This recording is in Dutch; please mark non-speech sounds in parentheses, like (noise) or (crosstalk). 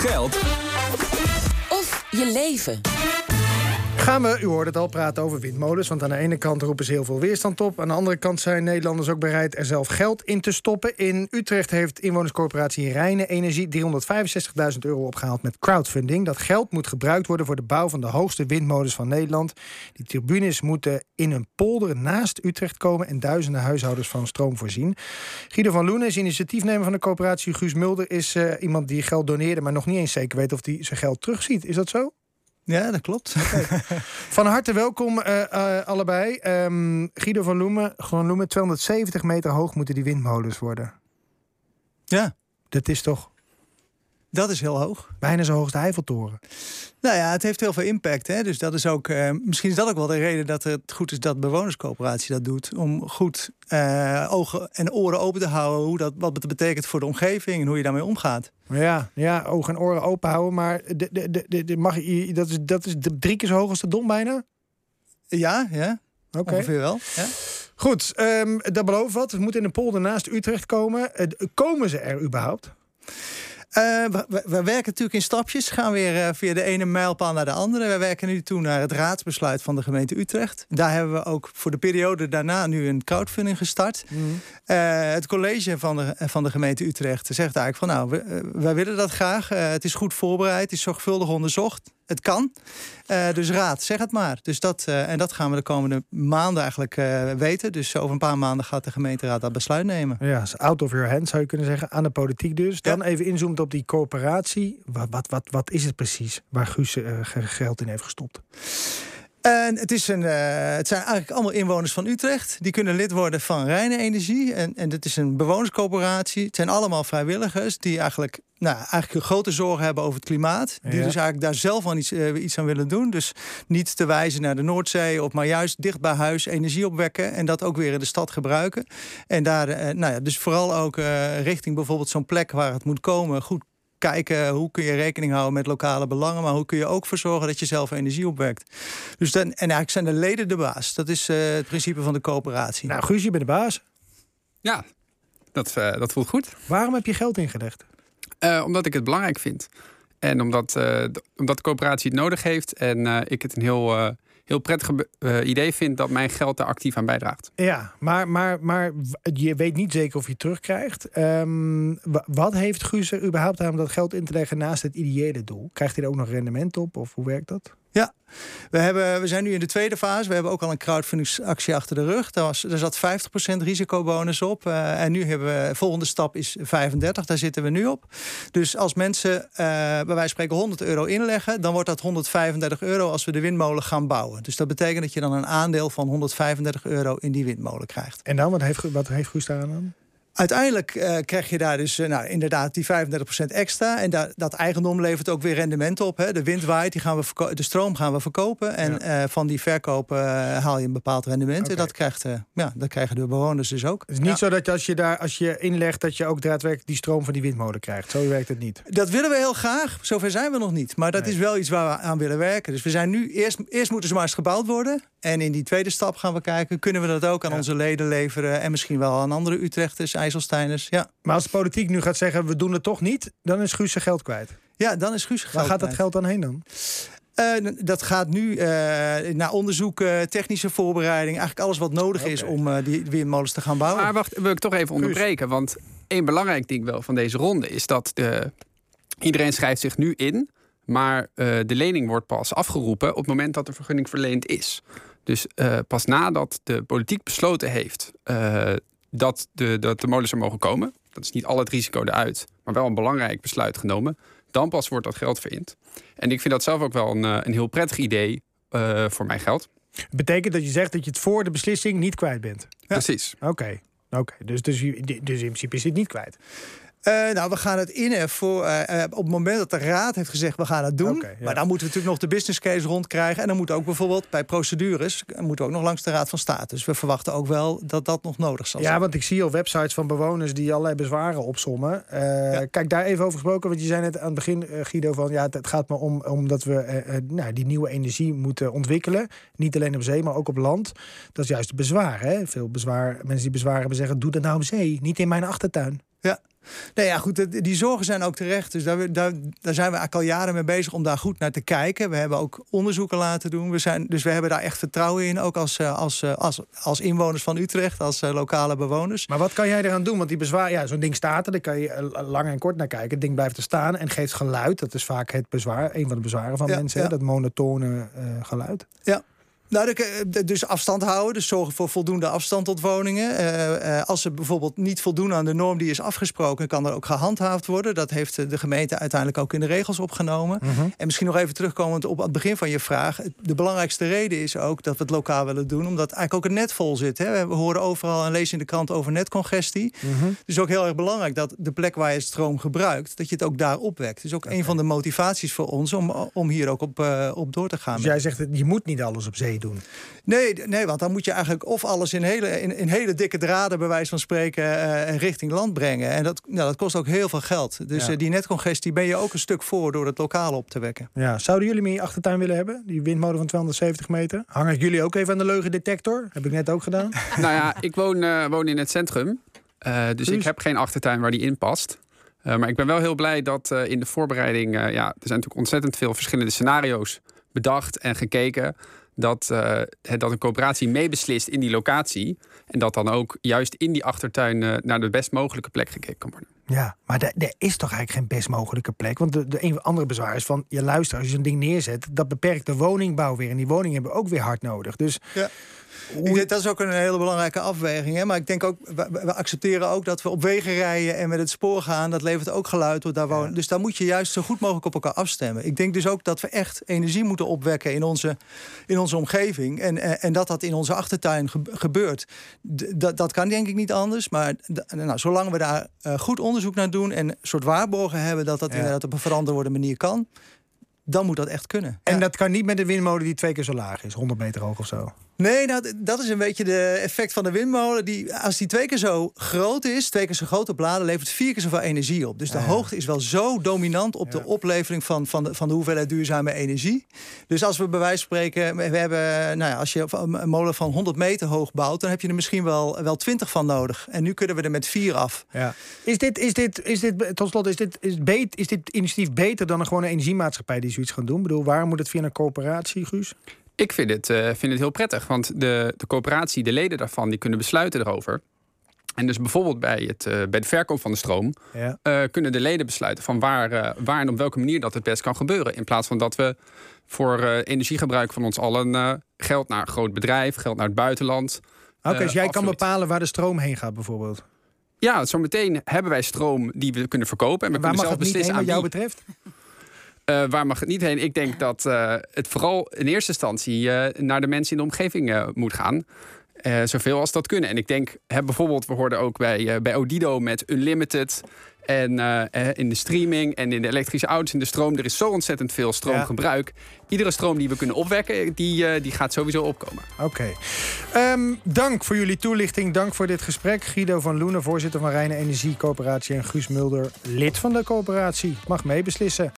geld Of je leven. Gaan we, u hoorde het al, praten over windmolens. Want aan de ene kant roepen ze heel veel weerstand op. Aan de andere kant zijn Nederlanders ook bereid er zelf geld in te stoppen. In Utrecht heeft inwonerscorporatie Rijnen Energie 365.000 euro opgehaald met crowdfunding. Dat geld moet gebruikt worden voor de bouw van de hoogste windmolens van Nederland. Die tribunes moeten in een polder naast Utrecht komen en duizenden huishoudens van stroom voorzien. Guido van Loenen is initiatiefnemer van de coöperatie. Guus Mulder is uh, iemand die geld doneerde, maar nog niet eens zeker weet of hij zijn geld terugziet. Is dat zo? Ja, dat klopt. (laughs) Van harte welkom uh, uh, allebei. Um, Guido van Loemen, van Loemen, 270 meter hoog moeten die windmolens worden. Ja. Dat is toch dat is heel hoog. Bijna zo hoog als de Eiffeltoren. Nou ja, het heeft heel veel impact. Hè? Dus dat is ook, uh, misschien is dat ook wel de reden dat het goed is dat bewonerscoöperatie dat doet. Om goed uh, ogen en oren open te houden. Hoe dat, wat het betekent voor de omgeving en hoe je daarmee omgaat. Ja, ja ogen en oren open houden. Maar de, de, de, de, mag je, dat, is, dat is drie keer zo hoog als de Dom bijna? Ja, ja. Okay. Ongeveer wel. Ja. Goed, um, dat belooft wat. We moeten in een polder naast Utrecht komen. Uh, komen ze er überhaupt? Uh, we, we, werken natuurlijk in stapjes. Gaan weer uh, via de ene mijlpaal naar de andere. We werken nu toe naar het raadsbesluit van de gemeente Utrecht. Daar hebben we ook voor de periode daarna nu een crowdfunding gestart. Mm. Uh, het college van de, van de gemeente Utrecht zegt eigenlijk van nou, wij willen dat graag. het is goed voorbereid, het is zorgvuldig onderzocht. Het kan. dus raad, zeg het maar. Dus dat, en dat gaan we de komende maanden eigenlijk weten. Dus over een paar maanden gaat de gemeenteraad dat besluit nemen. Ja, out of your hands zou je kunnen zeggen. Aan de politiek dus. Dan ja. even inzoomen op die coöperatie. Wat, wat, wat, wat is het precies waar Guus geld in heeft gestopt? En het, is een, uh, het zijn eigenlijk allemaal inwoners van Utrecht. Die kunnen lid worden van Rijnen Energie. En, en het is een bewonerscoöperatie. Het zijn allemaal vrijwilligers die eigenlijk, nou, eigenlijk een grote zorgen hebben over het klimaat. Die ja. dus eigenlijk daar zelf aan iets, uh, iets aan willen doen. Dus niet te wijzen naar de Noordzee, of maar juist dicht bij huis energie opwekken. En dat ook weer in de stad gebruiken. En daar, uh, nou ja, dus vooral ook richting bijvoorbeeld zo'n plek waar het moet komen, goed kijken hoe kun je rekening houden met lokale belangen, maar hoe kun je ook voor zorgen dat je zelf energie opwekt. Dus dan, en eigenlijk zijn de leden de baas. Dat is uh, het principe van de coöperatie. Nou, Guus, je bent de baas. Ja, dat, uh, dat voelt goed. Waarom heb je geld ingelegd? Uh, omdat ik het belangrijk vind. En omdat, omdat de coöperatie het nodig heeft en ik het een heel heel prettig uh, idee vind dat mijn geld daar actief aan bijdraagt. Ja, maar, maar, maar je weet niet zeker of je terugkrijgt. Um, wat heeft Guus er überhaupt aan om dat geld in te leggen naast het ideële doel? Krijgt hij er ook nog rendement op of hoe werkt dat? Ja, we, hebben, we zijn nu in de tweede fase. We hebben ook al een crowdfundingsactie achter de rug. Daar, was, daar zat 50% risicobonus op. Uh, en nu hebben we, de volgende stap is 35. Daar zitten we nu op. Dus als mensen uh, bij wijze van spreken 100 euro inleggen... dan wordt dat 135 euro als we de windmolen gaan bouwen. Dus dat betekent dat je dan een aandeel van 135 euro in die windmolen krijgt. En dan, wat heeft, wat heeft Guus daar aan? Uiteindelijk uh, krijg je daar dus uh, nou, inderdaad die 35% extra. En da dat eigendom levert ook weer rendement op. Hè. De wind waait, die gaan we de stroom gaan we verkopen. En ja. uh, van die verkopen haal je een bepaald rendement. Okay. En dat, krijgt, ja, dat krijgen de bewoners dus ook. Het is niet ja. zo dat als je, daar, als je inlegt... dat je ook daadwerkelijk die stroom van die windmolen krijgt. Zo werkt het niet. Dat willen we heel graag. Zover zijn we nog niet. Maar dat nee. is wel iets waar we aan willen werken. Dus we zijn nu... Eerst, eerst moeten ze maar eens gebouwd worden. En in die tweede stap gaan we kijken... kunnen we dat ook aan ja. onze leden leveren... en misschien wel aan andere Utrechters, IJsselsteiners. Ja. Maar als de politiek nu gaat zeggen... we doen het toch niet, dan is Guus zijn geld kwijt. Ja, dan is Guus geld Waar gaat kwijt. dat geld dan heen dan? Uh, dat gaat nu uh, naar onderzoek, uh, technische voorbereiding. Eigenlijk alles wat nodig okay. is om die windmolens te gaan bouwen. Maar wacht, wil ik toch even onderbreken. Want één belangrijk ding wel van deze ronde... is dat de, iedereen schrijft zich nu in... maar de lening wordt pas afgeroepen... op het moment dat de vergunning verleend is. Dus uh, pas nadat de politiek besloten heeft dat, de, dat de molens er mogen komen, dat is niet al het risico eruit, maar wel een belangrijk besluit genomen, dan pas wordt dat geld verind. En ik vind dat zelf ook wel een, een heel prettig idee uh, voor mijn geld. Betekent dat je zegt dat je het voor de beslissing niet kwijt bent? Ja. Precies. Oké, okay. okay. dus, dus, dus in principe is het niet kwijt. Uh, nou, we gaan het in voor uh, op het moment dat de raad heeft gezegd we gaan het doen. Okay, ja. Maar dan moeten we natuurlijk nog de business case rondkrijgen. En dan moet ook bijvoorbeeld bij procedures moeten we ook nog langs de raad van state. Dus we verwachten ook wel dat dat nog nodig zal ja, zijn. Ja, want ik zie al websites van bewoners die allerlei bezwaren opsommen. Ja. Kijk, daar even over gesproken. Want je zei net aan het begin, Guido, van ja, het gaat maar om omdat we nou, die nieuwe energie moeten ontwikkelen. Niet alleen op zee, maar ook op land. Dat is juist het bezwaar. Hè? Veel bezwaar, mensen die bezwaar hebben zeggen, doe dat nou op zee, niet in mijn achtertuin. Ja. Nou ja, goed, die zorgen zijn ook terecht. Dus daar, daar, daar zijn we eigenlijk al jaren mee bezig om daar goed naar te kijken. We hebben ook onderzoeken laten doen. We zijn, dus we hebben daar echt vertrouwen in, ook als, eh, als, eh, als, als inwoners van Utrecht, als eh, lokale bewoners. Maar wat kan jij eraan doen? Want die bezwaar, ja, zo'n ding staat er, daar kan je lang en kort naar kijken. Het ding blijft er staan en geeft geluid. Dat is vaak het bezwaar, een van de bezwaren van mensen, dat monotone geluid. Ja. Nou, dus afstand houden, dus zorgen voor voldoende afstand tot woningen. Uh, uh, als ze bijvoorbeeld niet voldoen aan de norm die is afgesproken, kan er ook gehandhaafd worden. Dat heeft de gemeente uiteindelijk ook in de regels opgenomen. Mhm. En misschien nog even terugkomend op het begin van je vraag. De belangrijkste reden is ook dat we het lokaal willen doen, omdat eigenlijk ook het net vol zit. Hè. We horen overal en lezen in de krant over netcongestie. Mm Dus ook heel erg belangrijk dat de plek waar je stroom gebruikt, dat je het ook daar opwekt. Dus ook een van de motivaties voor ons om, om hier ook op, uh, op door te gaan. Dus jij zegt, je moet niet alles op zee doen? Nee, nee, want dan moet je eigenlijk of alles in hele, in, in hele dikke draden, bij wijze van spreken, uh, richting land brengen. En dat, nou, dat kost ook heel veel geld. Dus ja. uh, die netcongestie ben je ook een stuk voor door het lokaal op te wekken. Ja. Zouden jullie me in je achtertuin willen hebben? Die windmolen van 270 meter? Hang ik jullie ook even aan de leugendetector? Heb ik net ook gedaan. (laughs) nou ja, ik woon, uh, woon in het centrum. dus ik heb geen achtertuin waar die in past. maar ik ben wel heel blij dat in de voorbereiding... ja, er zijn natuurlijk ontzettend veel verschillende scenario's bedacht en gekeken dat, uh, dat een coöperatie meebeslist in die locatie. En dat dan ook juist in die achtertuin uh, naar de best mogelijke plek gekeken kan worden. Ja, maar er is toch eigenlijk geen best mogelijke plek? Want de, de een andere bezwaar is van, je luistert, als je zo'n ding neerzet, dat beperkt de woningbouw weer. En die woningen hebben ook weer hard nodig. Dus ja. Ik dat is ook een hele belangrijke afweging. Hè? Maar ik denk ook, we, accepteren ook dat we op wegen rijden en met het spoor gaan. Dat levert ook geluid. Door daar wonen. Dus daar moet je juist zo goed mogelijk op elkaar afstemmen. Ik denk dus ook dat we echt energie moeten opwekken in onze, in onze omgeving. En, en dat dat in onze achtertuin gebeurt. Dat, dat kan denk ik niet anders. Maar nou, zolang we daar uh, goed onderzoek naar doen en een soort waarborgen hebben dat dat inderdaad op een verantwoorde manier kan dan moet dat echt kunnen. En dat kan niet met een windmolen die twee keer zo laag is, 100 meter hoog of zo? Nee, nou, dat is een beetje de effect van de windmolen. Die, als die twee keer zo groot is, twee keer zo grote bladen, levert vier keer zoveel energie op. Dus de hoogte is wel zo dominant op de oplevering van, van, de, van de hoeveelheid duurzame energie. Dus als we bij wijze van spreken, we hebben, nou ja, als je een molen van 100 meter hoog bouwt, dan heb je er misschien wel, wel 20 van nodig. En nu kunnen we er met vier af. Ja. Is dit, is dit, is dit, tot slot, is dit, is, beet, is dit initiatief beter dan een gewone energiemaatschappij die zoiets gaan doen? Ik bedoel, waarom moet het via een coöperatie, Guus? Ik vind het, uh, vind het heel prettig, want de, de coöperatie, de leden daarvan, die kunnen besluiten erover. En dus bijvoorbeeld bij, het, uh, bij de verkoop van de stroom ja. uh, kunnen de leden besluiten van waar, waar en op welke manier dat het best kan gebeuren. In plaats van dat we voor energiegebruik van ons allen geld naar een groot bedrijf, geld naar het buitenland. Oké, dus jij kan bepalen waar de stroom heen gaat bijvoorbeeld? Ja, zometeen hebben wij stroom die we kunnen verkopen. En we kunnen zelf beslissen aan wat jou betreft? Uh, waar mag het niet heen? Ik denk dat uh, het vooral in eerste instantie uh, naar de mensen in de omgeving moet gaan. zoveel als dat kunnen. En ik denk, hè, bijvoorbeeld, we hoorden ook bij, bij Odido met Unlimited. En in de streaming en in de elektrische auto's, in de stroom. Er is zo ontzettend veel stroomgebruik. Iedere stroom die we kunnen opwekken, die, die gaat sowieso opkomen. Oké. Okay. Um, dank voor jullie toelichting. Dank voor dit gesprek. Guido van Loenen, voorzitter van Rijnen Energie Coöperatie. En Guus Mulder, lid van de coöperatie. Mag meebeslissen.